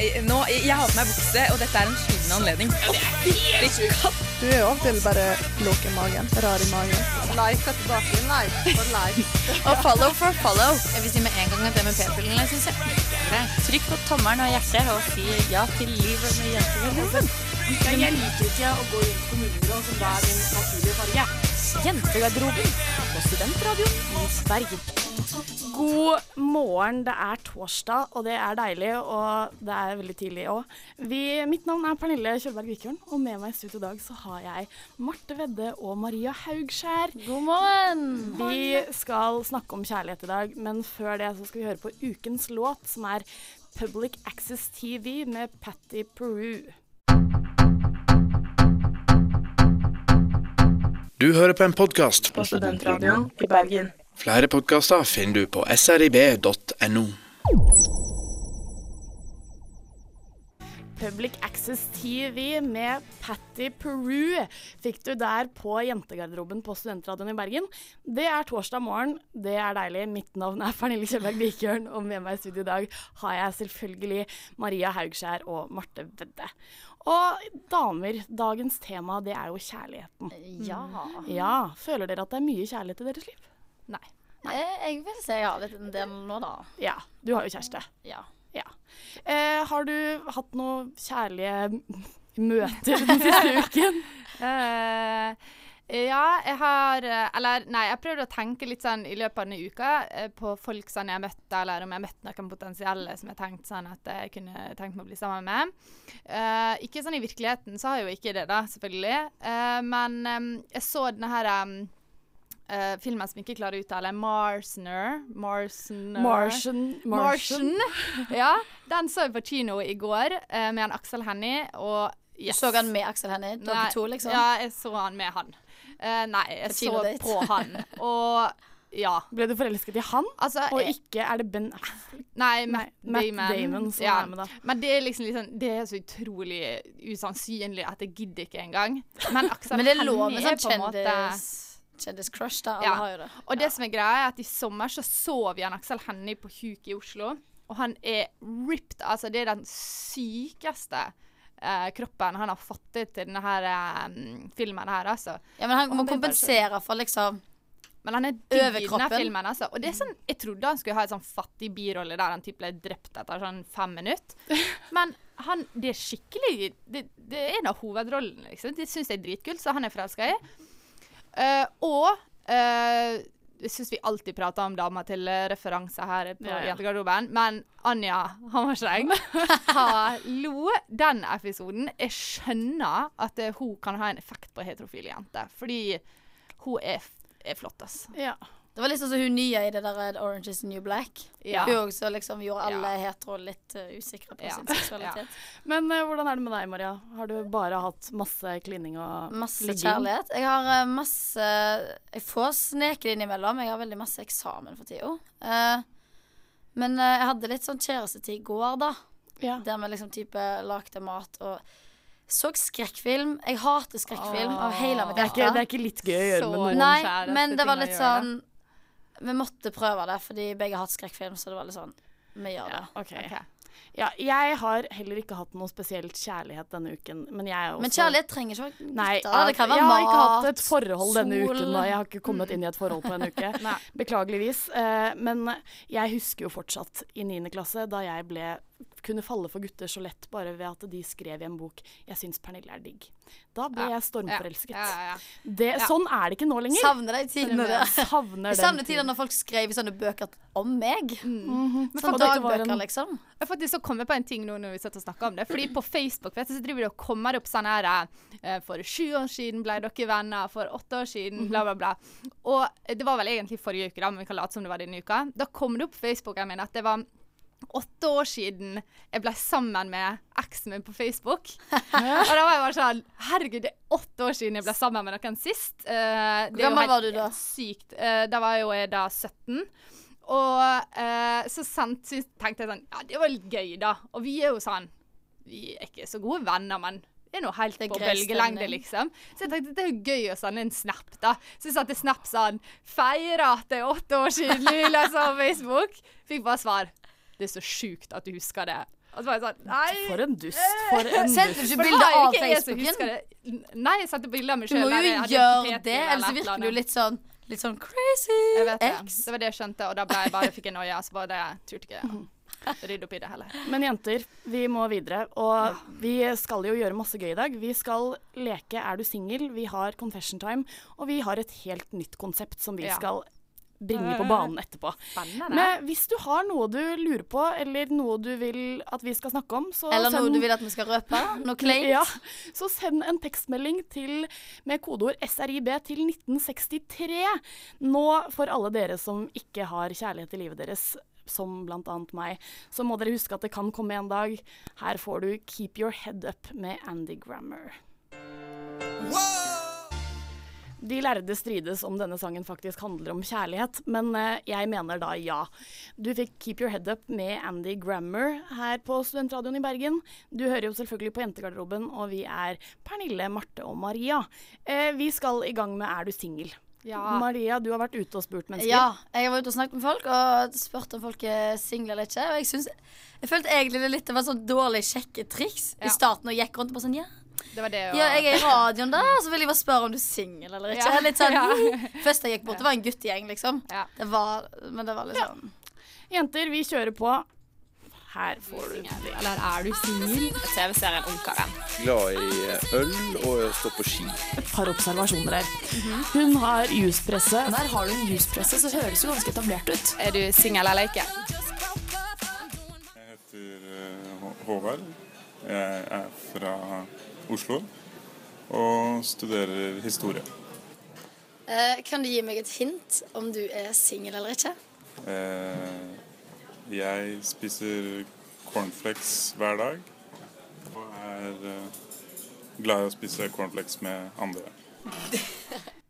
eh, nå, jeg har på meg bukse, og dette er en skyldende anledning. Fytti katt! Du er jo av og til bare låg i magen. Rar i magen. Like tilbake. Like for like. Og follow for follow. Jeg vil si med en gang at det med p-pillene syns jeg ikke er greit. Trykk på tommelen og hjertet og si ja til livet med jentegarderoben. Ja, jeg liker ikke å gå rundt på kommunegrå som da er min naturlige farge. Jentegarderoben på Studentradioen i Bergen. God morgen, det er torsdag, og det er deilig, og det er veldig tidlig òg. Mitt navn er Pernille Kjølberg Vikørn, og med meg i studio i dag så har jeg Marte Vedde og Maria Haugskjær. God morgen! Vi skal snakke om kjærlighet i dag, men før det så skal vi høre på ukens låt, som er Public Access TV med Patty Peru. Du hører på en podkast. På Studentradioen i Bergen. Flere podkaster finner du på srib.no. Public Access TV med Patty Peru fikk du der på jentegarderoben på Studentradioen i Bergen. Det er torsdag morgen, det er deilig. Mitt navn er Pernille Kjølberg Vikørn, og med meg i studio i dag har jeg selvfølgelig Maria Haugskjær og Marte Vedde. Og damer, dagens tema det er jo kjærligheten. Ja. Ja, Føler dere at det er mye kjærlighet i deres liv? Nei. Jeg, jeg vil si jeg har litt en del nå, da. Ja, du har jo kjæreste. Ja. Ja. Eh, har du hatt noen kjærlige møter den siste uken? Eh, ja, jeg har eh, Eller nei, jeg prøvde å tenke litt sånn i løpet av denne uka eh, på folk sånn jeg møtte, eller om jeg møtte noen potensielle som jeg tenkte sånn at jeg kunne tenkt meg å bli sammen med. Eh, ikke sånn i virkeligheten, så har jeg jo ikke det, da, selvfølgelig. Eh, men eh, jeg så denne her um, eh, filmen som ikke klarer å uttale, Marsner. Marsner. Martian. Martian. ja, den så vi på kino i går uh, med en Aksel Hennie, og yes. Så han med Aksel Hennie? Dere to, liksom? Ja, jeg så han med han. Uh, nei, jeg På så på han. Og ja. Ble du forelsket i han? Altså Og ikke er det Ben Affleck? Nei, Matt, Matt Damon. Damon som ja. er med, da. Men det er liksom sånn Det er så utrolig usannsynlig at jeg gidder ikke engang. Men Aksel Men det er lov sånn på en måte kjendiscrush, da. Alle Ja. har jo det. Og det som er greia, er at i sommer så sov Jan Aksel Hennie på huk i Oslo. Og han er ripped. Altså, det er den sykeste eh, kroppen han har fått til denne her eh, filmen her, altså. Ja, men han Og må er kompensere for liksom Men han er digg i denne filmen, altså. Og det er sånn, jeg trodde han skulle ha en sånn fattig birolle der han typ ble drept etter sånn fem minutter. Men han, det er skikkelig Det, det er en av hovedrollene, liksom. Det syns jeg er dritkult, så han er forelska i. Eh, og eh, jeg syns vi alltid prater om dama til eh, referanse her på Ja, ja. Jentegarderoben, men Anja Hammerseng Hallo! Den episoden Jeg skjønner at hun kan ha en effekt på heterofile jenter, fordi hun er, er flott, ass. Ja. Det var litt sånn hun nye i det der Orange is the New Black. Ja. Hun også liksom gjorde alle Ja. hetero litt uh, usikre på Ja. sin seksualitet. Men uh, hvordan er det med deg, Maria? Har du bare hatt masse klining og Masse ligging? kjærlighet. Jeg har uh, masse Jeg får sneke det innimellom. Jeg har veldig masse eksamen for tida. Men jeg hadde litt sånn kjærestetid i går, da. Ja. Der vi liksom type lagde mat og så skrekkfilm. Jeg hater skrekkfilm av hele mitt Det er, det er ikke litt gøy å gjøre med noen. Nei, men det var litt sånn Vi måtte prøve det, fordi begge har hatt skrekkfilm, så det var litt sånn Vi gjør Ja, det. ok. Ok. Ja, jeg har heller ikke hatt noe spesielt kjærlighet denne uken, men jeg er også Men kjærlighet trenger ikke være Nei, nytte. Det kan være jeg har ikke hatt et forhold denne uken. Da. Jeg har ikke kommet inn i et forhold på en uke. Beklageligvis. Eh, men jeg husker jo fortsatt i 9. klasse, da jeg ble kunne falle for gutter så lett bare ved at de skrev i en bok 'Jeg syns Pernille er digg'. Da ble Ja. jeg stormforelsket. Ja, ja, ja. Det, Ja. Sånn er det ikke nå lenger. Savner de tidene tiden. Savner Jeg den savner tiden. tiden når folk skrev i sånne bøker om meg. Mm. Sånn -hmm. var dagbøker, en- liksom. Jeg har faktisk så kommet på en ting nå når vi sitter og snakker om det. Fordi på Facebook vet du, så driver det og kommer opp sånn her eh, For sju år siden ble dere venner, for åtte år siden, bla, bla, bla. Og det var vel egentlig forrige uke, da, men vi kan late som det var denne uka. Da kom det opp på Facebooken min at det var åtte år siden jeg ble sammen med eksen min på Facebook. og da var jeg bare sånn Herregud, det er åtte år siden jeg ble sammen med noen sist. Uh, det er gammel var du da? Sykt. Uh, da var jeg jo jeg da 17. Og uh, så sent, tenkte jeg sånn Ja, det var litt gøy, da. Og vi er jo sånn Vi er ikke så gode venner, men vi er nå helt er på bølgelengde, liksom. Så jeg tenkte det er jo gøy å sende en snap, da. Så jeg satte snap sånn Feira at det er åtte år siden Lula sa på Facebook. Fikk bare svar. Det er så sjukt at du husker det. Og sånn. For en dust. For en Sendte du ikke bilde av Facebooken? Nei, jeg sendte bilde av meg Du må jo gjøre det, ellers virker du litt sånn Litt sånn crazy Jeg vet det. Det var det jeg skjønte, og da ble jeg bare fikk jeg noia. Så var det turte ikke Mhm. rydde opp i det heller. Men jenter, vi må videre. Og vi skal jo gjøre masse gøy i dag. Vi skal leke Er du singel? Vi har Confession Time. Og vi har et helt nytt konsept som vi skal bringe på banen etterpå. Spennende. Men hvis du har noe du lurer på, eller noe du vil at vi skal snakke om, så Eller noe du vil at vi skal røpe? Noe kleint? ja, så send en tekstmelding til, med kodeord SRIB til 1963. Nå for alle dere som ikke har kjærlighet i livet deres, som annet meg, så må dere huske at det kan komme en dag. Her får du Keep Your Head Up med Andy Grammer. De lærde strides om denne sangen faktisk handler om kjærlighet, men eh, jeg mener da ja. Du fikk Keep Your Head Up med Andy Grammer her på Studentradioen i Bergen. Du hører jo selvfølgelig på Jentegarderoben, og vi er Pernille, Marte og Maria. Eh, vi skal i gang med Er du singel? Ja. Maria, du har vært ute og spurt mennesker. Ja, jeg var ute og snakket med folk og spurte om folk er single eller ikke. Og jeg, synes, jeg følte egentlig litt det var sånn dårlig sjekketriks Ja. i starten. Og gikk rundt og bare sånn Ja, Det var det å ja jeg er i radioen da, så vil jeg bare spørre om du er singel eller ikke. Ja. Litt sånn, Ja. Først jeg gikk bort, det var en guttegjeng, liksom. Ja. Det var, men det var liksom Jenter, vi kjører på. Her får du Eller er du singel? TV-serien Ungkaren. Glad i øl og å stå på ski. et par observasjoner her. Hun har juspresse. Der har du en juspresse, så høres jo ganske etablert ut. Er du singel eller ikke? Jeg heter eh, Håvard. Jeg er fra Oslo og studerer historie. Eh, Kan du gi meg et hint om du er singel eller ikke? Eh, Jeg spiser cornflakes hver dag og er eh, glad i å spise cornflakes med andre.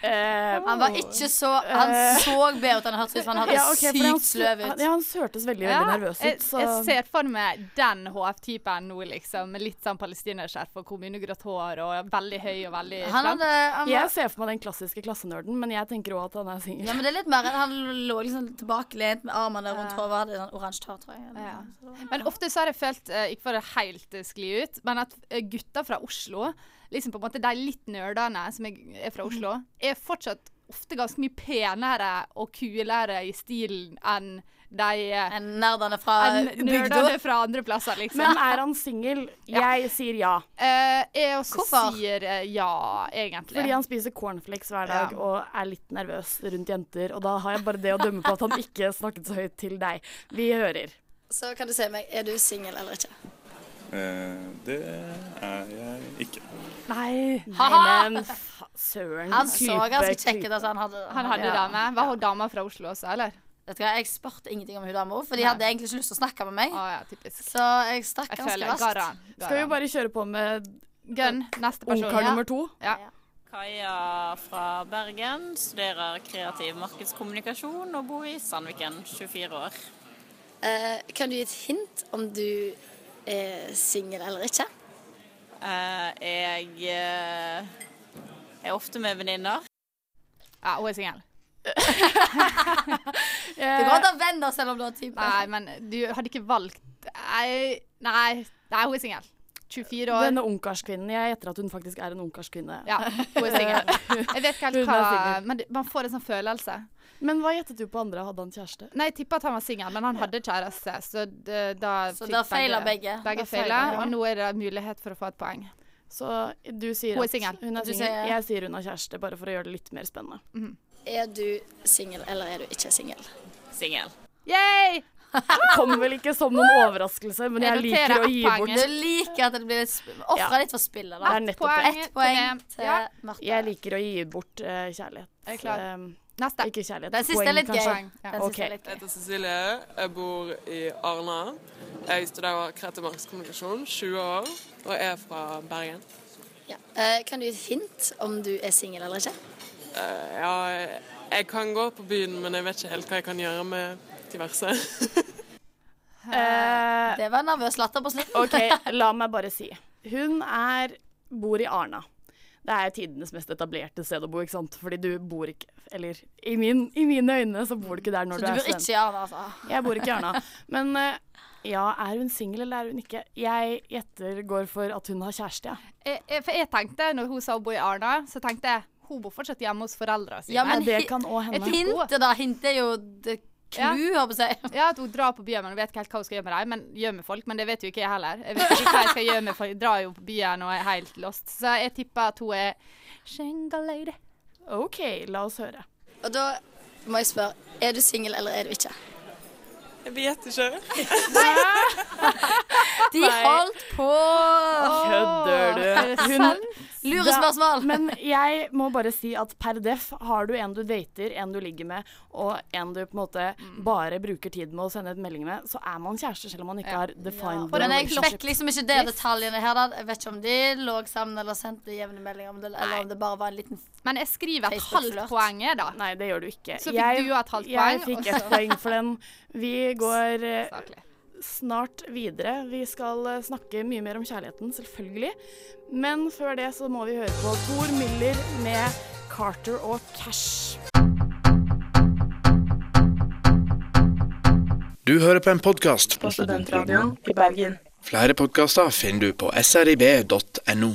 Eh, Han var ikke så Han så bedre ut enn han hørtes ut som han hadde ja, okay, sykt sløv ut. ja, han hørtes veldig, veldig nervøs ut. Så. jeg ser for meg den HF-typen nå, liksom. Med litt sånn palestinerskjerf og kommunegrått hår og veldig høy og veldig Han hadde han var, Jeg ser for meg den klassiske klassenerden, men jeg tenker òg at han er singel. ja, men det er litt mer enn Han lå liksom tilbakelent med armene rundt hodet. Hadde sånn oransje hår, tror jeg. Ja. Men ofte så har jeg følt, eh, ikke for å helt eh, skli ut, men at eh, gutter fra Oslo, liksom på en måte de litt nerdene som er, er fra Oslo, er fortsatt ofte ganske mye penere og kulere i stilen enn de eh, Enn nerdene fra en bygda. fra andre plasser, liksom. Men er han singel? Jeg sier ja. Eh, jeg også Hvorfor? sier eh, ja, egentlig. Fordi han spiser cornflakes hver dag Ja. og er litt nervøs rundt jenter. Og da har jeg bare det å dømme på at han ikke snakket så høyt til deg. Vi hører. Så kan du si meg, er du singel eller ikke? Eh, Det er jeg ikke. Nei, men søren. Han så ganske kjekk ut. Altså, han hadde, Han hadde Ja. dame. Var hun dama fra Oslo også, eller? Vet du hva, Jeg spurte ingenting om hun dama, for de hadde egentlig ikke lyst til å snakke med meg. Å ja. Så jeg stakk Jeg ganske raskt. Garan. Skal vi bare kjøre på med Gun, neste person. ungkar Ja. nummer to? Ja. Kaja fra Bergen, studerer kreativ markedskommunikasjon og bor i Sandviken, 24 år. Uh, kan du gi et hint om du er singel eller ikke? Eh, jeg eh, er ofte med venninner. ja, hun er singel. Det går an å venner selv om du har type. Nei, men du hadde ikke valgt Nei, nei, nei hun er singel. 24 år. Denne ungkarskvinnen. Jeg gjetter at hun faktisk er en ungkarskvinne. Ja, hun er singel. Jeg vet ikke helt hva. Men man får en sånn følelse. Men hva gjettet du på andre? Hadde han kjæreste? Nei, jeg tippa at han var singel, men han hadde kjæreste, så det, da Så fikk begge. Begge Da feiler, og nå er det mulighet for å få et poeng. Så du sier Hun er singel. Du Jeg sier hun har kjæreste, bare for å gjøre det litt mer spennende. Er du singel eller er du ikke singel? Singel. Yay! Det kommer vel ikke som noen overraskelse, men jeg Jeg liker å gi bort. Du liker at det blir Ofra Ja. litt for spillet, Det da. er nettopp det. Ett poeng til Ja. Marte. Jeg liker å gi bort uh, kjærlighet. Er jeg klar? Eh, Neste. ikke kjærlighet. Den siste er litt gøy. Ja. Den Ok. siste litt Jeg heter Cecilie. Jeg bor i Arna. Jeg studerer kreativ markedskommunikasjon, 20 år, og er fra Bergen. Ja. Uh, kan du gi et hint om du er singel eller ikke? Uh, ja, jeg kan gå på byen, men jeg vet ikke helt hva jeg kan gjøre med diverse. uh, Det var nervøs latter på slutten. OK, la meg bare si. Hun er bor i Arna. Det er tidenes mest etablerte sted å bo, ikke sant. Fordi du bor ikke Eller i, min, i mine øyne så bor du ikke der når Så du du er bor ikke i Arna, altså? Jeg bor ikke i Arna. Men eh, ja, er hun singel eller er hun ikke? Jeg gjetter går for at hun har kjæreste, ja. Jeg, jeg, for jeg tenkte, når hun sa hun bor i Arna, så tenkte jeg hun bor fortsatt hjemme hos foreldrene sine. Ja, men det kan òg hende. Et hint, da. Hintet er jo det clou, holdt på å si. Ja, at hun drar på byen, men hun vet ikke helt hva hun skal gjøre med dem. Men gjør med folk, men det vet jo ikke jeg heller. Jeg vet ikke hva jeg skal gjøre med folk. Jeg drar jo på byen og er helt lost. Så jeg tipper at hun er Shenga lady. OK, la oss høre. Og da må jeg spørre, er du singel eller er du ikke? Jeg vet ikke. De holdt på! Kødder du? Hun, Lurespørsmål. Men jeg må bare si at per def har du en du dater, en du ligger med, og en du på en måte bare bruker tid med å sende et melding med, så er man kjæreste selv om man ikke har defined Men jeg fikk liksom ikke de detaljene her. da Jeg vet ikke om de lå sammen eller sendte jevne meldinger, om det, eller om det bare var en liten Men jeg skriver et halvt poeng, da. Nei, det gjør du ikke. Så fikk jeg, du et halvt poeng. Jeg fikk et ett poeng for den. Vi går eh, Saklig. Snart videre. Vi skal eh, snakke mye mer om kjærligheten, selvfølgelig. Men før det så må vi høre på Thor Miller med Carter og Cash. Du hører på en podkast. På Studentradioen i Bergen. Flere podkaster finner du på srib.no.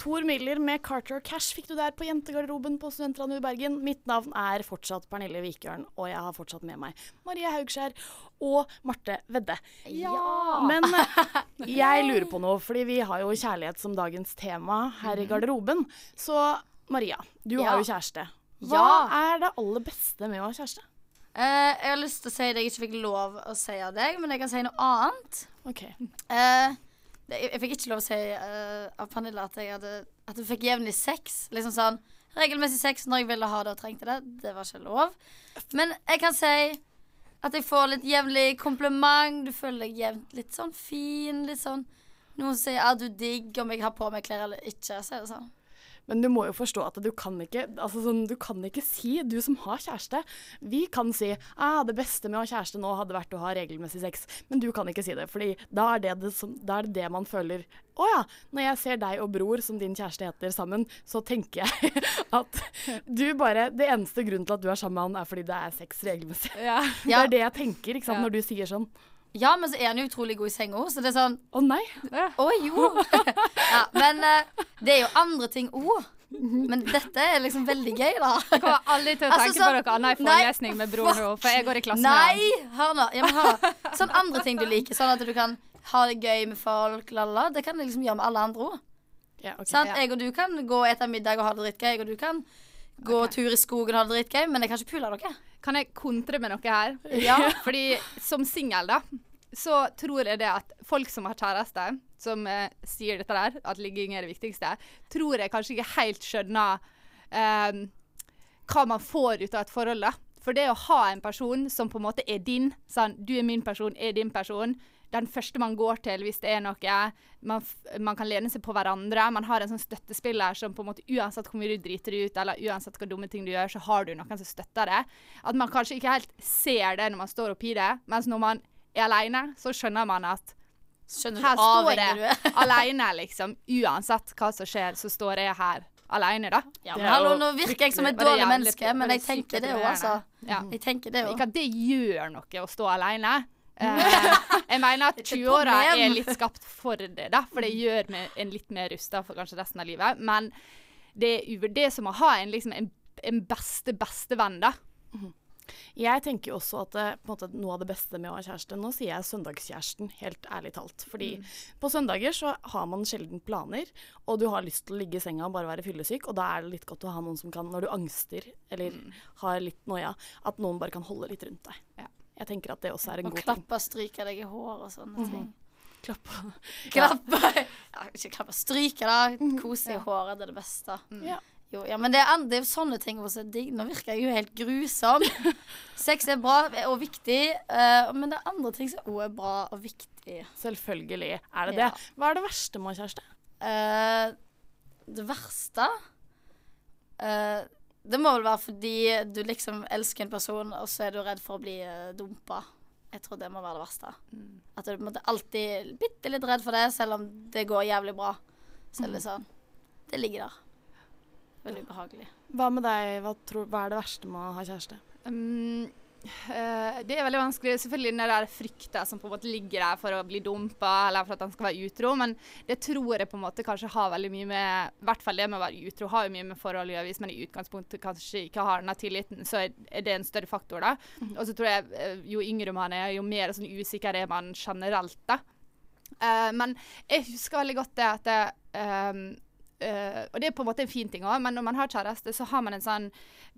Thor Miller med Carter Cash fikk du der på jentegarderoben på Studentradioen i Bergen. Mitt navn er fortsatt Pernille Vikørn, og jeg har fortsatt med meg Marie Haugskjær og Marte Vedde. Ja! Men jeg lurer på noe, fordi vi har jo kjærlighet som dagens tema her i garderoben. Så Maria, du Ja. har jo kjæreste. Hva Ja. er det aller beste med å ha kjæreste? Uh, jeg har lyst til å si det jeg ikke fikk lov å si av deg, men jeg kan si noe annet. OK. Det, jeg, jeg fikk ikke lov å si uh, av Pernille at jeg hadde At du fikk jevnlig sex. Liksom sånn regelmessig sex når jeg ville ha det og trengte det. Det var ikke lov. Men jeg kan si at jeg får litt jevnlig kompliment. Du føler deg jevnt litt sånn fin. Litt sånn Noen sier at du digg om jeg har på meg klær eller ikke. Så er det sånn. Men du må jo forstå at du kan ikke altså sånn, du kan ikke si, du som har kjæreste Vi kan si ah, det beste med å ha kjæreste nå hadde vært å ha regelmessig sex, men du kan ikke si det. Fordi da er det det, som, da er det, det man føler Å ja, når jeg ser deg og bror, som din kjæreste heter, sammen, så tenker jeg at du bare Det eneste grunnen til at du er sammen med han, er fordi det er sex regelmessig. Ja. Det er det jeg tenker, ikke sant, Ja. når du sier sånn. Ja, men så er han jo utrolig god i senga, så det er sånn Å nei. Å jo! ja, men uh, det er jo andre ting òg. Men dette er liksom veldig gøy, da. Jeg kommer aldri til å Altså, tenke sånn- på noe annet i forelesning med broren nå, for jeg går i klasse med Nei! Hør nå. Ja, hør. Sånn andre ting du liker. Sånn at du kan ha det gøy med folk. Lala. Det kan du liksom gjøre med alle andre òg. Ja, ok. Sant? Jeg og du kan gå og ete middag og ha det dritgøy. Jeg og du kan gå tur i skogen og ha det dritgøy, men jeg kan ikke pule dere. Kan jeg kontre med noe her? Ja. Fordi som singel, da, så tror jeg det at folk som har kjæreste, som eh, sier dette der, at ligging er det viktigste, tror jeg kanskje ikke helt skjønner eh, hva man får ut av et forhold, da. For det å ha en person som på en måte er din, sånn du er min person, er din person, den første man går til hvis det er noe. Man, man kan lene seg på hverandre. Man har en sånn støttespiller som på en måte uansett hvor mye du driter ut, eller uansett hvor dumme ting du gjør, så har du noen som støtter det. At man kanskje ikke helt ser det når man står oppi det, mens når man er alene, så skjønner man at Skjønner her står jeg aleine, alene, liksom. Uansett hva som skjer, så står jeg her alene, da. Ja, men hallo, nå virker jeg som et dårlig menneske, men jeg er tenker det òg, altså. Ja. Jeg tenker det òg. Ikke at det gjør noe å stå alene. Eh, jeg mener at Det er ikke et 20-åra er litt skapt for det, da, for det gjør meg en litt mer rusta for kanskje resten av livet. Men det er uvurderlig det er som å ha en, liksom, en, en beste bestevenn, da. Jeg tenker jo også at på en måte, noe av det beste med å ha kjæreste Nå sier jeg søndagskjæresten, helt ærlig talt. Fordi på søndager så har man sjelden planer, og du har lyst til å ligge i senga og bare være fyllesyk, og da er det litt godt å ha noen som kan, når du angster eller har litt noia, at noen bare kan holde litt rundt deg. Ja. Jeg tenker at det også er en Og god ting. og stryke deg i håret og sånne ting. Klappe. Klappe ja, Ikke klappe, stryke, da. Kose i håret, det er det beste. Ja. Jo, ja, men det er, det er sånne ting også digg. Nå virker jeg jo helt grusom. Sex er bra og viktig, uh, men det er andre ting som òg er bra og viktig. Selvfølgelig er det Ja. det. Hva er det verste med å ha kjæreste? Uh, det verste eh, Det må vel være fordi du liksom elsker en person, og så er du redd for å bli uh, dumpa. Jeg tror det må være det verste. At du på en måte alltid er bitte litt redd for det, selv om det går jævlig bra. Så er det sånn Det ligger der. Veldig ubehagelig. Hva med deg? Hva, tror, hva er det verste med å ha kjæreste? Um, eh, det er veldig vanskelig. Selvfølgelig den der frykta som på en måte ligger der for å bli dumpa, eller for at han skal være utro, men det tror jeg på en måte kanskje har veldig mye med I hvert fall det med å være utro har jo mye med forhold å gjøre. Hvis man i utgangspunktet kanskje ikke har den tilliten, så er er det en større faktor, da. Og så tror jeg eh, jo yngre man er, jo mer sånn usikker er man generelt, da. Eh, men jeg husker veldig godt det at det, eh, Og det er på en måte en fin ting òg, men når man har kjæreste, så har man en sånn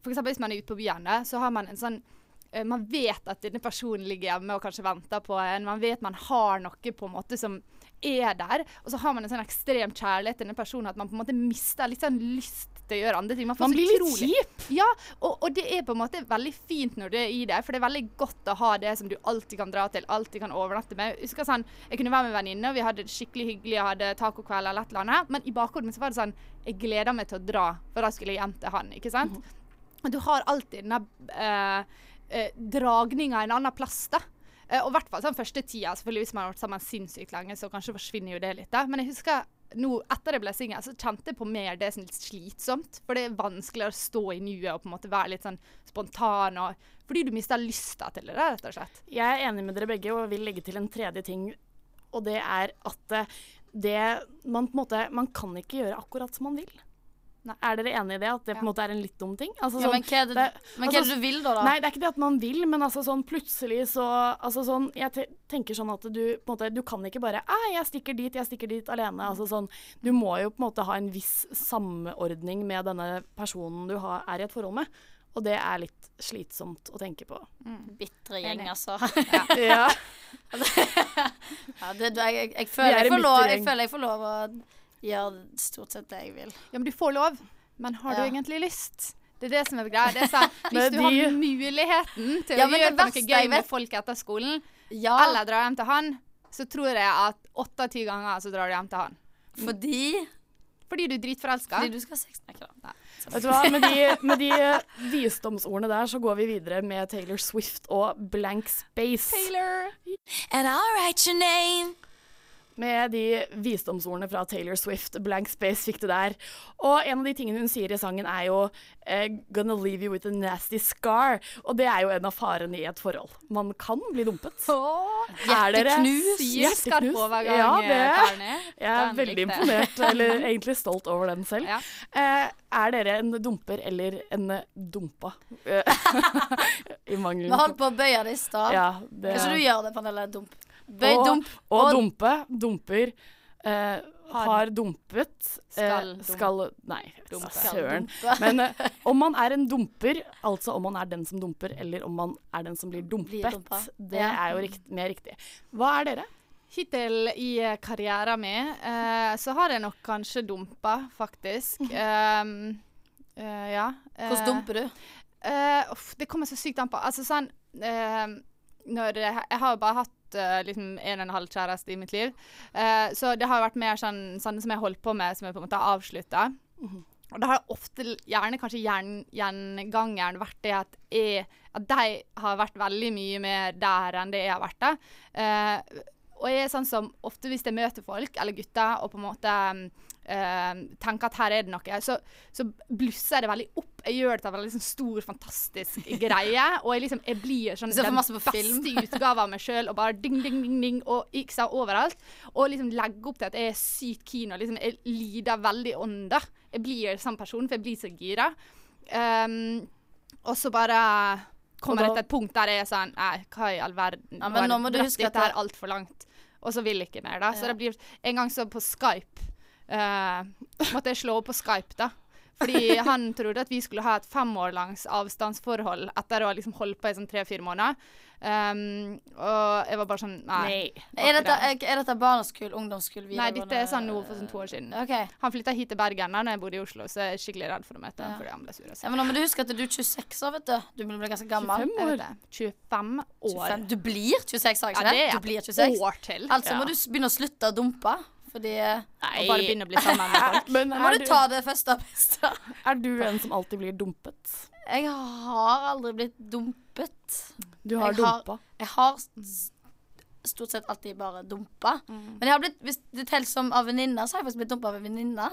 eksempel hvis man er ute på byen, så har man en sånn eh, man vet at denne personen ligger hjemme og kanskje venter på en. Man vet man har noe på en måte som er der. Og så har man en sånn ekstrem kjærlighet til denne personen at man på en måte mister litt sånn lyst til å gjøre andre ting. får Man blir litt kjip. Ja, og, og det er på en måte veldig fint når du er i det, for det er veldig godt å ha det som du alltid kan dra til, alltid kan overnatte med. Jeg husker sånn, Jeg kunne være med venninner, og vi hadde det skikkelig hyggelig, jeg hadde tacokveld eller et eller annet, men i bakhodet mitt så var det sånn Jeg gleder meg til å dra, for da skulle jeg hjem til han, ikke sant? Og du har alltid denne uh, dragninga en annen plass, da. Eh, og i hvert fall sånn første tida, selvfølgelig hvis man har vært sammen sinnssykt lenge, så kanskje forsvinner jo det litt. da. Men jeg husker nå, etter jeg ble singel, så kjente jeg på mer det som litt slitsomt. For det er vanskeligere å stå i nuet og på en måte være litt sånn spontan. Og, fordi du mister lysta til det, rett og slett. Jeg er enig med dere begge og vil legge til en tredje ting, og det er at eh, det man på en måte Man kan ikke gjøre akkurat som man vil. Er dere enig i det? At det på en måte er en litt dum ting? Altså, Ja, men hva er det- men hva er det du vil da, da? Nei, det er ikke det at man vil, men altså sånn plutselig så Altså sånn Jeg te tenker sånn at du på en måte Du kan ikke bare jeg stikker dit, jeg stikker dit alene. Altså sånn Du må jo på en måte ha en viss samordning med denne personen du har, er i et forhold med. Og det er litt slitsomt å tenke på. Bitre gjeng, altså. Ja. ja, det, jeg, jeg, jeg, føler er jeg, får lov, jeg føler jeg får lov å gjøre stort sett det jeg vil. Ja, men du får lov. Men har du egentlig lyst? Det er det som er greia. Det er sånn, hvis du de- har muligheten til Ja, å gjøre noe gøy med folk etter skolen, Ja. eller dra hjem til han, så tror jeg at åtte av ti ganger så drar du hjem til han. Fordi Fordi du er dritforelska. Fordi du skal ha sex med ikke. Vet du hva, med de, med de visdomsordene der, så går vi videre med Taylor Swift og Blank Space. Taylor. And I'll write your name. Med de visdomsordene fra Taylor Swift, Blank Space fikk du der. Og en av de tingene hun sier i sangen er jo eh, 'Gonna leave you with a nasty scar'. Og det er jo en av farene i et forhold. Man kan bli dumpet. Er hjerteknus. Hjerteknus. Hjerteknus. Ja, det Karne. Jeg er veldig imponert, eller egentlig stolt over den selv. Ja. Eh, er dere en dumper eller en eh, dumpa? Eh, I mangel Vi holdt på å bøye det i stad. Ja, det- Kanskje du gjør det, Pernille? Dump. Bøy, og, dump. Og dumpe, dumper, eh, har, dumpet eh, Skal dumpe. Skal Nei, Dumpe. søren. Men eh, om man er en dumper, altså om man er den som dumper, eller om man er den som blir dumpet, det er jo rikt, mer riktig. Hva er dere? Hittil i eh, karrieren min eh, så har jeg nok kanskje dumpa, faktisk. Um, uh, ja. Hvordan dumper du? Uh, det kommer så sykt an på. Altså sånn uh, når jeg, jeg har jo bare hatt eh, liksom en og en halv kjæreste i mitt liv. Uh, så det har vært mer sånn sånne som jeg holdt på med, som jeg på en måte har avslutta. Og det har ofte, gjerne kanskje gjen- gjengangeren vært det at, jeg, at de har vært veldig mye mer der enn det jeg har vært der. Uh, og jeg er sånn som ofte hvis jeg møter folk, eller gutter, og på en måte eh, tenker at her er det noe, så, så blusser jeg det veldig opp. Jeg gjør det til en veldig sånn stor, fantastisk greie. Og jeg, liksom, jeg blir sånn den beste utgave av meg sjøl, og bare ding, ding, ding, ding, og sant, overalt. Og liksom legge opp til at jeg er sykt keen, og liksom jeg lider veldig ånda. Jeg blir sånn person, for jeg blir så gira. Um, og så bare kommer jeg det til et punkt der jeg er sånn Nei, hva i all verden. Ja, men nå må du huske at dette er det- altfor langt. Og så vil jeg ikke mer, da. Så Ja. det blir En gang så på Skype eh, måtte jeg slå opp på Skype, da. Fordi han trodde at vi skulle ha et fem år langs avstandsforhold etter å ha liksom holdt på i sånn tre-fire måneder. Um, og jeg var bare sånn Nei. Er dette, er, dette dette barneskole, videregående? Nei, dette er sånn nå for sånn to år siden. Okay. Han flytta hit til Bergen da når jeg bodde i Oslo, så jeg er skikkelig redd for å møte ham Ja. fordi han ble sur. Ja, men nå må du huske at du er 26 år, vet du. Du blir ganske gammel. 25 år. 25 år. 25. Du blir 26, sa jeg ikke Ja, det det? er Du et blir 26. år til. Altså Ja. må du begynne å slutte å dumpe. Fordi Og bare begynne å bli sammen med folk. Men må du du, ta det første og beste. er du en som alltid blir dumpet? jeg har aldri blitt dumpet. Du har jeg har. Jeg har stort sett alltid bare dumpa. Mm. Men jeg har blitt, hvis det teller som av venninner, så har jeg faktisk blitt dumpa av en venninne.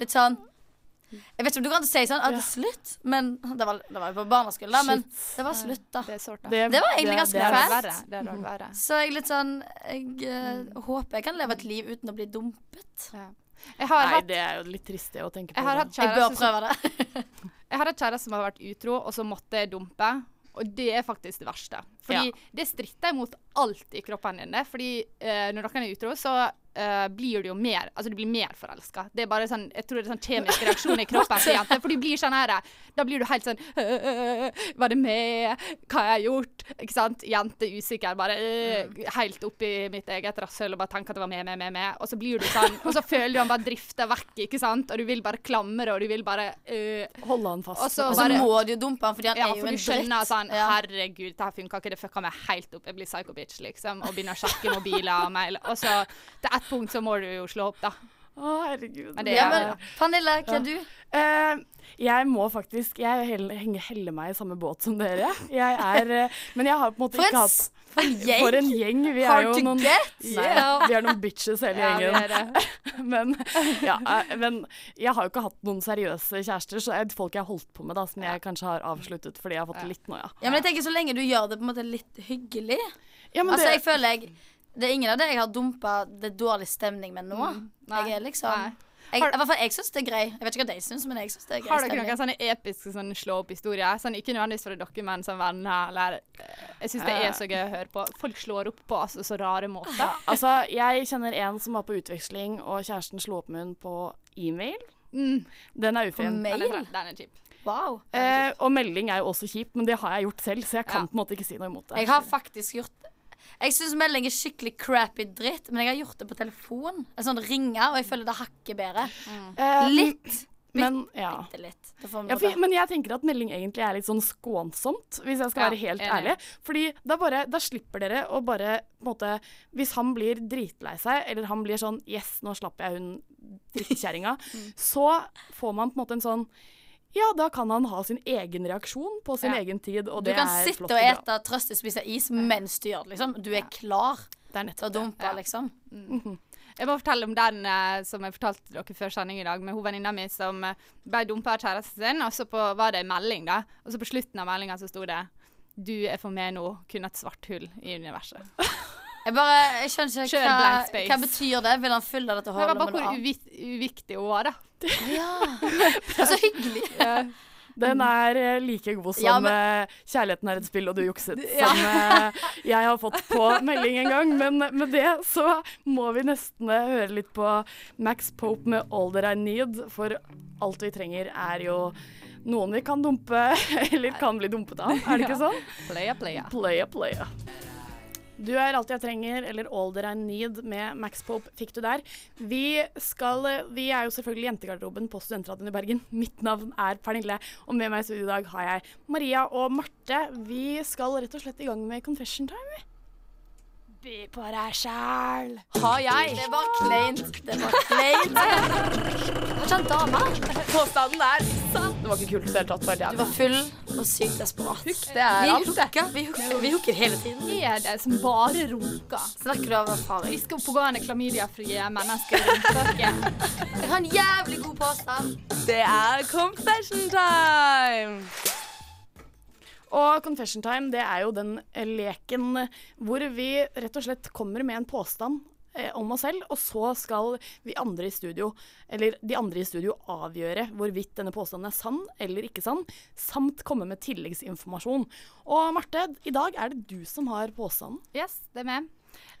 Litt sånn Jeg vet ikke om du kan si sånn at det er slutt, men det var, det var jo på barneskolen, da. Men det var slutt, da. Det er. Det, Det var egentlig ganske Det er fælt. verre. Verre. Så jeg litt sånn Jeg uh, håper jeg kan leve et liv uten å bli dumpet. Ja. Jeg har Nei, hatt det er jo litt trist det å tenke på. Jeg har hatt Jeg bør kjæreste som, prøve det. jeg har hatt kjæreste som har vært utro, og så måtte jeg dumpe. Og det er faktisk det verste. Fordi det stritter imot alt i kroppen din. Fordi eh, når noen er utro, så eh, blir du jo mer Altså du blir mer forelska. Det er bare sånn Jeg tror det er sånn kjemisk reaksjon i kroppen til jenter. For du blir sånn her Da blir du helt sånn «Øh, Var det meg? Hva har jeg gjort? Ikke sant? Jente usikker. Bare øh, helt oppi mitt eget rasshøl og bare tenker at det var meg, meg, meg, meg. Og så blir du sånn Og så føler du han bare drifter vekk, ikke sant? Og du vil bare klamre, og du vil bare uh, Holde han fast. Og så Og så bare må du jo dumpe han fordi han ja, er jo en dritt. Ja, for du skjønner sånn Herregud, det her funka ikke. Det fucka meg helt opp. Jeg blir psycho bitch, liksom. Og begynner å sjekke mobiler og mail. Og så til ett punkt så må du jo slå opp, da. Å, herregud. Men det Ja, er- men Pernille, hva er du? Uh, jeg må faktisk Jeg heller, heller meg i samme båt som dere. Jeg er uh, Men jeg har på en måte For ikke hatt for en gjeng! For en gjeng. Vi er jo to noen get! Nei, vi er noen bitches hele Ja, gjengen. men, ja, eh, men jeg har jo ikke hatt noen seriøse kjærester, så er det folk jeg har holdt på med, da, som jeg kanskje har avsluttet fordi jeg har fått litt noia. Ja, men jeg tenker så lenge du gjør det på en måte litt hyggelig. Ja, men Altså, det, jeg føler jeg Det er ingen av det jeg har dumpa det er dårlig stemning med nå. Mm. Jeg er liksom Nei. jeg, Har- I hvert fall jeg syns det er grei. Jeg vet ikke hva de syns, men jeg syns det er grei Har dere stemning. noen sånne episke sånn slå-opp-historier? Sånn, ikke nødvendigvis fra dere, men som venner, eller eh, Jeg syns det er så gøy å høre på. Folk slår opp på altså, så rare måter. altså, jeg kjenner en som var på utveksling, og kjæresten slo opp med henne på e-mail. Mm. Den er På ufin. Den mail? er, den er kjip. Wow. Eh, og melding er jo også kjip, men det har jeg gjort selv, så jeg kan Ja. på en måte ikke si noe imot det. Jeg har faktisk gjort Jeg syns melding er skikkelig crappy dritt, men jeg har gjort det på telefon. En sånn ringer, og jeg føler det hakker bedre. Mm. Litt. Men ja. Ja, for, men jeg tenker at melding egentlig er litt sånn skånsomt, hvis jeg skal Ja, være helt ærlig. Fordi da, bare, da slipper dere å bare måte Hvis han blir dritlei seg, eller han blir sånn Yes, nå slapp jeg hun drittkjerringa. Mm. Så får man på en måte en sånn Ja, da kan han ha sin egen reaksjon på sin Ja. egen tid, og Du det kan flott. sitte kan og og ete, trøste, spise is mens du gjør det, liksom. Du er klar Det er til å dumpe, Ja. liksom. Jeg må fortelle om den eh, som jeg fortalte dere før sending i dag, med hun venninna mi som eh, ble dumpa av kjæresten sin, og så på, var det en melding, da. Og så på slutten av meldinga så sto det Du er for meg nå kun et svart hull i universet. Jeg bare, jeg skjønner ikke hva, hva betyr det. Vil han fylle dette hullet bare med hvor noe annet? uvi uviktig hun var, da. Ja. Så hyggelig. Den er eh, like god som Ja, men- eh, 'Kjærligheten er et spill, og du jukset', som eh, jeg har fått på melding en gang. Men med det så må vi nesten høre litt på Max Pope med 'All That I Need', for alt vi trenger er jo noen vi kan dumpe, eller kan bli dumpet av. Er det ikke sånn? Playa, playa. Playa, playa. Du er alt jeg trenger, eller All That I Need med Max Pope fikk du der. Vi skal Vi er jo selvfølgelig Jentegarderoben på Studentradioen i Bergen. Mitt navn er Pernille, og med meg i studio i dag har jeg Maria og Marte. Vi skal rett og slett i gang med confession time. By på deg sjæl. Har jeg? Det var kleint. Det var kleint. Hva skjedde en dame. Påstanden er sann. Det var ikke kult i det hele tatt. Du var full og sykt desperat. Det er Vi alt, hooker. Vi hooker, vi hooker hele tiden. Er det som bare runker? Snakker du av Vi skal pågående klamydiafrie mennesker rundt dere. Jeg har en jævlig god påstand. Det er confession time. Og confession time, det er jo den leken hvor vi rett og slett kommer med en påstand eh, om oss selv, og så skal vi andre i studio, eller de andre i studio avgjøre hvorvidt denne påstanden er sann eller ikke sann, samt komme med tilleggsinformasjon. Og Marte, i dag er det du som har påstanden. Yes, det er meg.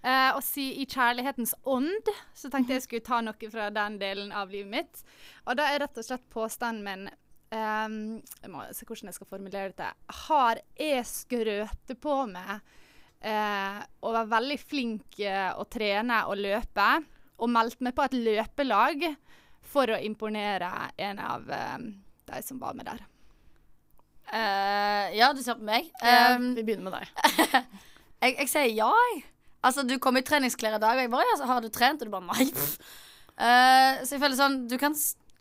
Uh, og si i kjærlighetens ånd, så tenkte jeg skulle ta noe fra den delen av livet mitt. Og da er rett og slett påstanden min ehm, Jeg må se hvordan jeg skal formulere dette. Har jeg skrøtet på meg uh, å være veldig flink uh, å trene og løpe, og meldt meg på et løpelag for å imponere en av uh, de som var med der? Uh, ja, du ser på meg. Um, vi begynner med deg. jeg, jeg sier ja, jeg. Altså, du kom i treningsklær i dag, og jeg bare ja, så har du trent? Og du bare nei. Eh, så jeg føler sånn Du kan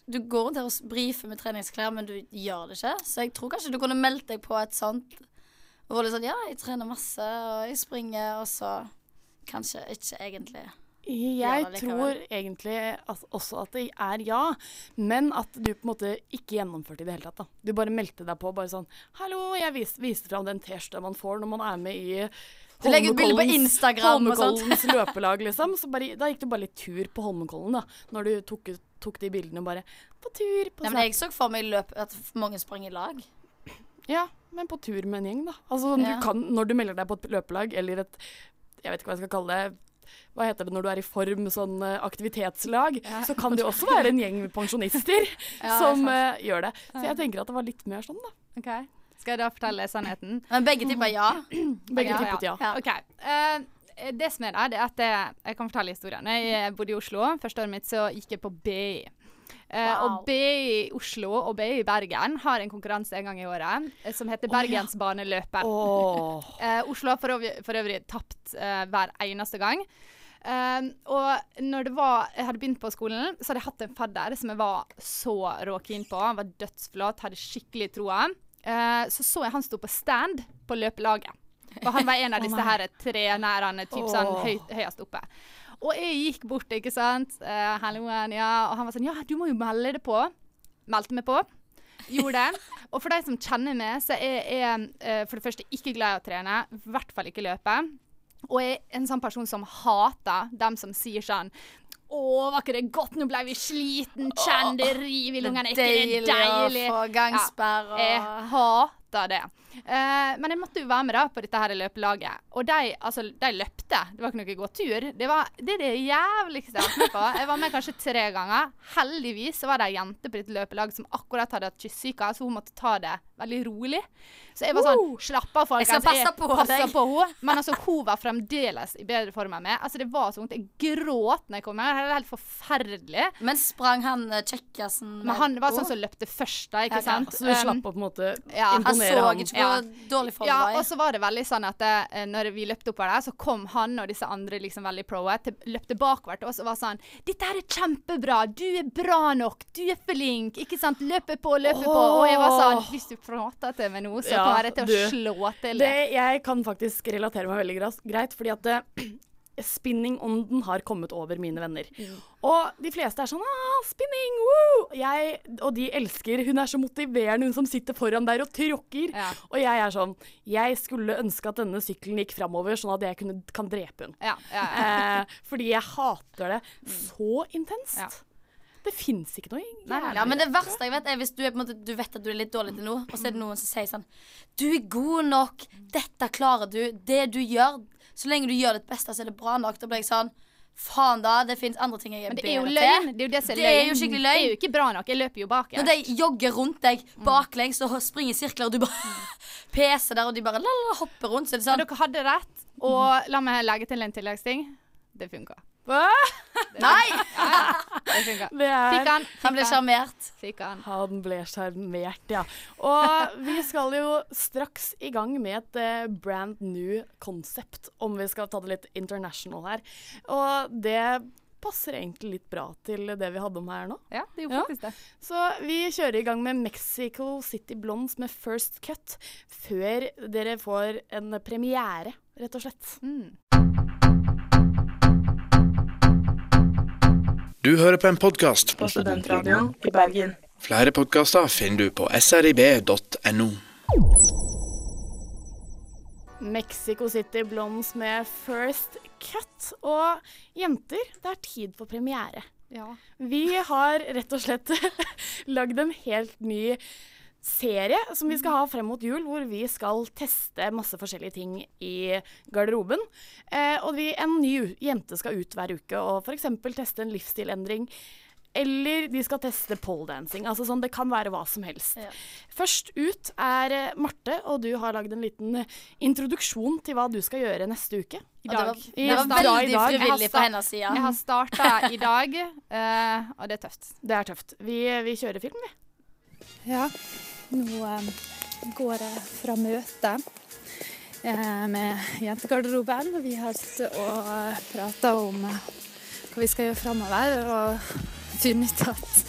du går rundt her og brifer med treningsklær, men du gjør det ikke. Så jeg tror kanskje du kunne meldt deg på et sånt. Og vært litt sånn Ja, jeg trener masse, og jeg springer, og så kanskje ikke egentlig. Jeg tror egentlig at, også at det er ja, men at du på en måte ikke gjennomførte i det hele tatt. da. Du bare meldte deg på bare sånn 'Hallo, jeg vis, viste fram den T-skjorta man får når man er med i Du legger ut bilder på Instagram. Holmenkollens løpelag, liksom. Så bare, da gikk du bare litt tur på Holmenkollen, da. Når du tok, tok de bildene og bare På tur, på Nei, men jeg så for meg løp, at mange sprang i lag. Ja, men på tur med en gjeng, da. Altså, Ja. du kan, når du melder deg på et løpelag eller et Jeg vet ikke hva jeg skal kalle det. Hva heter det når du er i form, sånn aktivitetslag? aktivitetslag? Så kan det jo også være en gjeng pensjonister Ja, som eh, gjør det. Så jeg tenker at det var litt mer sånn, da. Ok. Skal jeg da fortelle sannheten? Men begge tipper ja. Begge tippet ja. ja. OK. Eh, det som er der, det er at jeg, jeg kan fortelle historien. Jeg bodde i Oslo. Første året mitt så gikk jeg på BI. Eh, Wow. Og BI i Oslo og BI i Bergen har en konkurranse en gang i året eh, som heter Bergensbaneløpet. Åh. Eh, Oslo har for øvrig, for øvrig tapt eh, hver eneste gang. Eh, og når det var, jeg hadde begynt på skolen, så hadde jeg hatt en fadder som jeg var så råkeen på. Han var dødsflott, hadde skikkelig troa. Eh, så så jeg han sto på stand på løpelaget. Og han var en av disse her trenærene, typ sånn Åh. høy, høyest oppe. Og jeg gikk bort, ikke sant. Uh, Halloen, ja. Og han var sånn Ja, du må jo melde det på. Meldte meg på. Gjorde det. Og for de som kjenner meg, så er jeg uh, for det første ikke glad i å trene. I hvert fall ikke løpe. Og jeg er en sånn person som hater dem som sier sånn å, var ikke det godt? Nå ble vi sliten. Kjenn det riv i lungene. Ikke det Deilig å få gangsperre. Ja, Jeg hater det. Eh, men jeg måtte jo være med da på dette her løpelaget. Og de, altså, de løpte. Det var ikke noe gåtur. Det, var, det er det jævligste jeg har vært med på. Jeg var med kanskje tre ganger. Heldigvis så var det ei jente på dette løpelaget som akkurat hadde hatt kyssesyke, så hun måtte ta det veldig rolig. Så jeg var sånn Slapp av, folkens. Jeg skal passe på passer deg. på henne. Men altså, hun var fremdeles i bedre form enn meg. Altså, det var så vondt. Jeg gråt når jeg kom her. Det var helt forferdelig. Men sprang han eh, kjekkasen Men han var sånn som løpte først, da, ikke ja, sant? Så du Um, slapp å på en måte ja. Han så ja. dårlig form Ja, og så var det veldig sånn at det, når vi løpte oppover der, så kom han og disse andre liksom veldig proe, til- løpte bakover til oss og var sånn 'Dette her er kjempebra. Du er bra nok. Du er flink.' Ikke sant? Løpe på, løpe på. Og jeg var sånn Hvis du prater til meg nå, så Ja, kommer jeg til å du. slå til Det, jeg kan faktisk relatere meg veldig greit, fordi at eh, spinning-ånden har kommet over mine venner. Og de fleste er sånn ah, 'spinning, woo!' Jeg, og de elsker Hun er så motiverende, hun som sitter foran der og tråkker. Ja. Og jeg er sånn Jeg skulle ønske at denne sykkelen gikk framover, sånn at jeg kunne, kan drepe hun. Ja, ja, ja. Eh, fordi jeg hater det så intenst. Det fins ikke noe nei, Ja, men det verste jeg vet, er hvis du, er måte, du vet at du er litt dårlig til noe, og så er det noen som sier sånn Du er god nok. Dette klarer du. Det du gjør. Så lenge du gjør ditt beste, så er det bra nok. Da blir jeg sånn Faen, da. Det fins andre ting jeg er Men det er jo løgn. Det er jo det som er Det er løgn. jo skikkelig Det er jo ikke bra nok. Jeg løper jo bak. Når de jogger rundt deg baklengs og springer i sirkler, og du bare peser der, og de bare la, la, hopper rundt, så er det Men sånn dere hadde rett. Og la meg legge til en tilleggsting. Det funka. Nei! Det. Det er Fikk han. Han ble sjarmert. Han. Han ble sjarmert, ja. Og vi skal jo straks i gang med et eh, brand new concept, om vi skal ta det litt international her. Og det passer egentlig litt bra til det vi hadde om her nå. Ja, det gjorde Ja. faktisk det. Så vi kjører i gang med Mexico City Blondes med First Cut, før dere får en premiere, rett og slett. Mm. Du hører på en podkast På studentradioen i Bergen. Flere podkaster finner du på srib.no. Mexico City Blondes med First Cut. Og jenter, det er tid for premiere. Ja. Vi har rett og slett lagd en helt ny serie som vi skal ha frem mot jul, hvor vi skal teste masse forskjellige ting i garderoben. Eh, og vi, en ny jente skal ut hver uke og f.eks. teste en livsstilendring. Eller de skal teste poledancing. Altså sånn, det kan være hva som helst. Ja. Først ut er eh, Marte, og du har lagd en liten introduksjon til hva du skal gjøre neste uke. I Og det var, det var veldig dag. frivillig Jeg fra hennes side. Jeg har starta i dag, uh, og det er tøft. Det er tøft. Vi, vi kjører film, vi. Ja, nå eh, går jeg fra møte eh, med jentegarderoben. Vi har sittet og uh, prata om eh, hva vi skal gjøre framover, og funnet at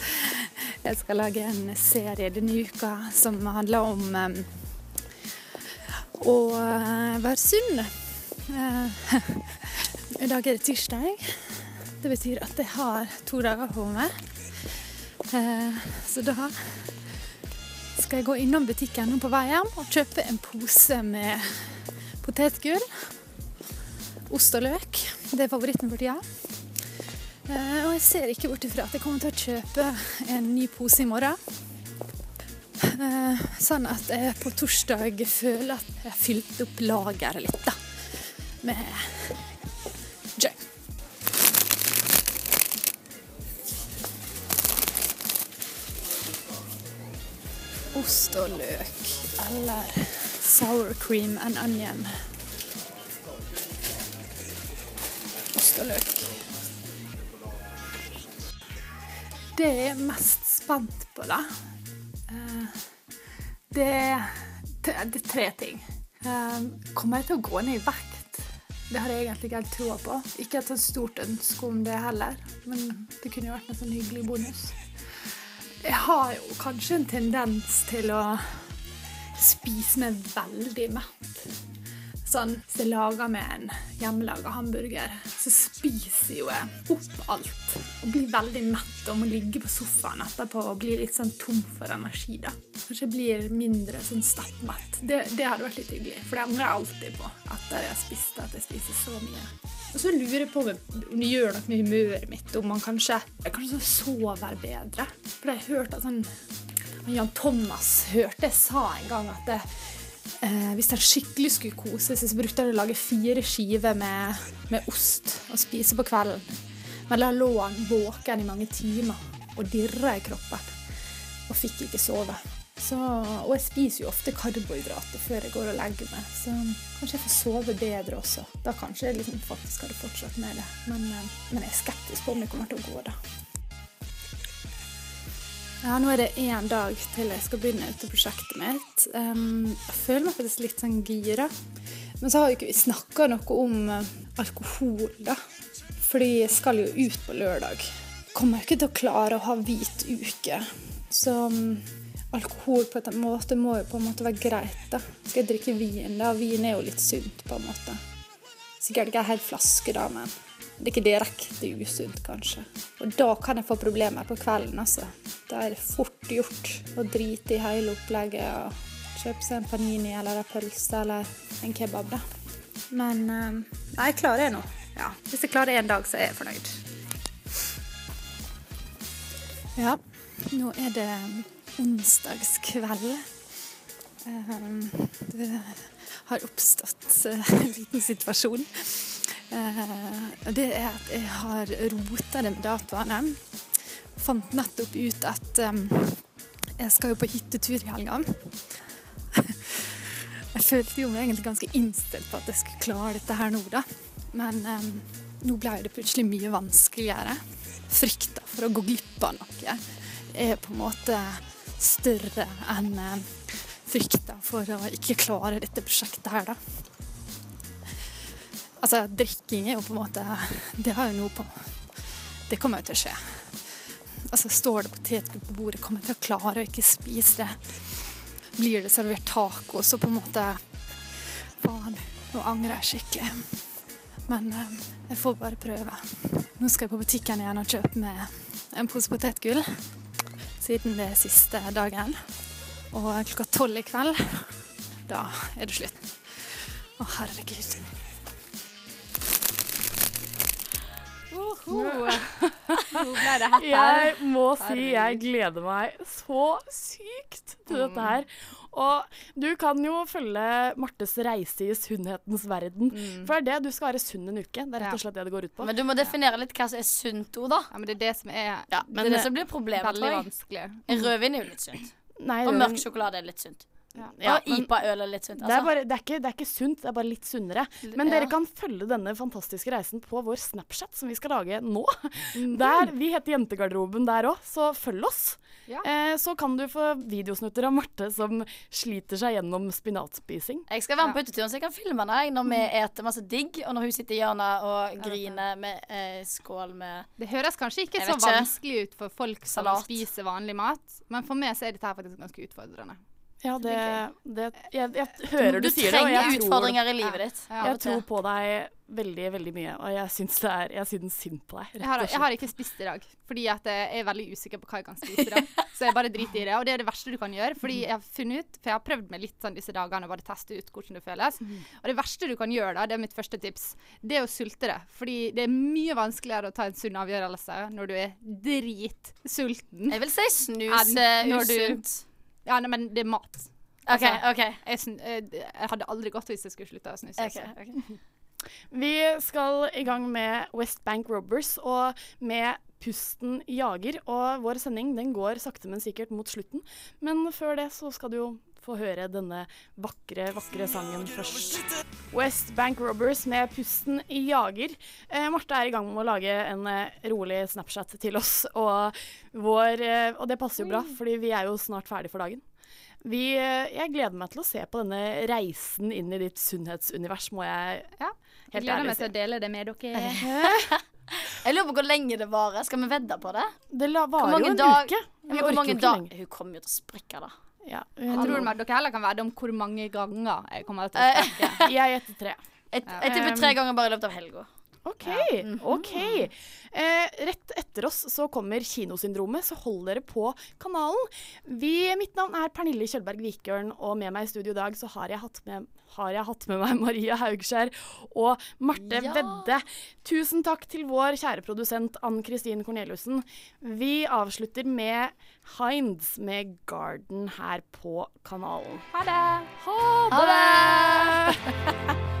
Jeg skal lage en serie denne uka som handler om å være sunn. I dag er det tirsdag. Det betyr at jeg har to dager på meg. Så da skal jeg gå innom butikken nå på vei hjem og kjøpe en pose med potetgull, ost og løk. Det er favoritten for tida. Eh, og jeg ser ikke bort ifra at jeg kommer til å kjøpe en ny pose i morgen. Eh, sånn at jeg på torsdag føler at jeg har fylt opp lageret litt, da. Med Ost og løk eller sour cream and onion. Ost og løk. Det jeg er mest spent på, da eh, Det er, tre ting. Eh, Kommer jeg til å gå ned i vekt? Det har jeg egentlig ikke helt troa på. Ikke et så stort ønske om det heller, men det kunne jo vært en sånn hyggelig bonus. Jeg har jo kanskje en tendens til å spise meg veldig mett. Sånn, Hvis jeg lager meg en hjemmelaga hamburger, så spiser jo jeg opp alt. Og blir veldig mett og må ligge på sofaen etterpå og bli litt sånn tom for energi. da. Kanskje jeg blir mindre sånn stappmett. Det, det hadde vært litt hyggelig, for det angrer jeg alltid på etter jeg har spist at jeg spiser så mye. Og så lurer jeg på om det gjør noe med humøret mitt, om man kanskje, kanskje sover bedre. For jeg har hørt at sånn Jan Thomas hørte jeg sa en gang at det, eh, hvis han skikkelig skulle kose seg, så brukte han å lage fire skiver med, med ost og spise på kvelden. Men da lå han våken i mange timer og dirra i kroppen og fikk ikke sove. Så, og jeg spiser jo ofte karbohydrater før jeg går og legger meg, så kanskje jeg får sove bedre også. Da kanskje jeg liksom faktisk hadde fortsatt med det. Men, eh, men jeg er skeptisk på om det kommer til å gå, da. Ja, nå er det én dag til jeg skal begynne ute prosjektet mitt. Jeg føler meg faktisk litt sånn gira. Men så har jo ikke vi snakka noe om uh, alkohol, da. Fordi jeg skal jo ut på lørdag. Kommer jo ikke til å klare å ha hvit uke. Så um, alkohol på en måte må jo på en måte være greit, da. Skal jeg drikke vin, da? Vin er jo litt sunt, på en måte. Sikkert ikke en hel flaske, da, men det er ikke direkte usunt, kanskje. Og da kan jeg få problemer på kvelden, altså. Da er det fort gjort å drite i hele opplegget og kjøpe seg en panini eller en pølse eller en kebab, da. Men eh, Nei, jeg klarer det nå. Ja. Hvis jeg klarer det en dag, så er jeg fornøyd. Ja, nå er det onsdagskveld. Um, det har oppstått uh, en liten situasjon. Og det er at jeg har rota det med datoene. Fant nettopp ut at jeg skal jo på hyttetur i helga. jeg følte jo meg egentlig ganske innstilt på at jeg skulle klare dette her nå, da. Men um, nå ble det plutselig mye vanskeligere. Frykta for å gå glipp av noe er på en måte større enn uh, frykta for å ikke klare dette prosjektet her, da. Altså, drikking er jo på en måte Det har jo noe på Det kommer jo til å skje. Altså, står det potetgull på bordet, kommer jeg til å klare å ikke spise det. Blir det servert taco, så på en måte Faen, nå angrer jeg skikkelig. Men eh, jeg får bare prøve. Nå skal jeg på butikken igjen og kjøpe med en pose potetgull. Siden det er siste dagen. Og klokka tolv i kveld, da er det slutt. Å, herregud. Her. Jeg må si jeg gleder meg så sykt til dette her. Og du kan jo følge Martes reise i sunnhetens verden. For det er det, du skal være sunn en uke. Det er rett og slett det det går ut på. Men du må definere litt hva som er sunt ord, da. Ja, men det er det som er Ja, men det er det som blir problemet, veldig vanskelig. Rødvin er jo litt sunt. Nei, Og mørk sjokolade er litt sunt. Ja, IPA-øl er litt sunt. Det, er Altså. bare, det, er ikke, det er ikke sunt, det er bare litt sunnere. Men Ja. dere kan følge denne fantastiske reisen på vår Snapchat, som vi skal lage nå. Der, Vi heter Jentegarderoben der òg, så følg oss. Ja. Eh, så kan du få videosnutter av Marte som sliter seg gjennom spinatspising. Jeg skal være med på uteturen, så jeg kan filme deg når vi eter masse digg, og når hun sitter i hjørnet og griner med eh, skål med Det høres kanskje ikke så ikke. vanskelig ut for folk som Salat. spiser vanlig mat, men for meg så er dette faktisk ganske utfordrende. Ja, det, det jeg, jeg hører du, Du sier det, Du trenger tror, utfordringer i livet ditt. Ja, jeg tror på deg veldig, veldig mye. Og jeg syns det er Jeg syns synd på deg, rett har, slett. jeg har ikke spist i dag, fordi at jeg er veldig usikker på hva jeg kan spise i dag. Så jeg bare driter i det. Og det er det verste du kan gjøre, fordi jeg har funnet ut For jeg har prøvd meg litt sånn disse dagene og bare teste ut hvordan det føles. Og det verste du kan gjøre, da, det er mitt første tips, det er å sulte det. Fordi det er mye vanskeligere å ta en sunn avgjørelse når du er dritsulten. Jeg vil si snus er du- usunt. Ja, nei, men det er mat. OK, Altså, OK. Jeg, sn eh, jeg hadde aldri gått hvis jeg skulle slutte å snuse. ok, altså. ok. Vi skal i gang med West Bank Robbers og med Pusten jager. Og vår sending den går sakte, men sikkert mot slutten. Men før det så skal du jo få høre denne vakre, vakre sangen først. West Bank Robbers med Pusten jager. Eh, Marte er i gang med å lage en eh, rolig Snapchat til oss, og, vår, eh, og det passer jo bra, fordi vi er jo snart ferdig for dagen. Vi, eh, jeg gleder meg til å se på denne reisen inn i ditt sunnhetsunivers, må jeg Ja. Jeg si. gleder meg til å dele det med dere. Jeg lurer på hvor lenge det varer. Skal vi vedde på det? Det varer jo en dag- uke. Ja, hvor mange lenger. Hun kommer jo til å sprekke, da. Ja, Jeg tror at dere heller kan vedde om hvor mange ganger jeg kommer til å snakke sprekke. jeg gjetter tre. Jeg, jeg tipper tre ganger bare i løpet av helga. OK. ok. Eh, rett etter oss så kommer Kinosyndromet, så hold dere på kanalen. Vi, mitt navn er Pernille Kjølberg Vikørn, og med meg i studio i dag så har jeg hatt med, har jeg hatt med meg Maria Haugskjær og Marte Ja. Vedde. Tusen takk til vår kjære produsent Ann Kristin Korneliussen. Vi avslutter med Hinds med Garden her på kanalen. Ha det! Ha det!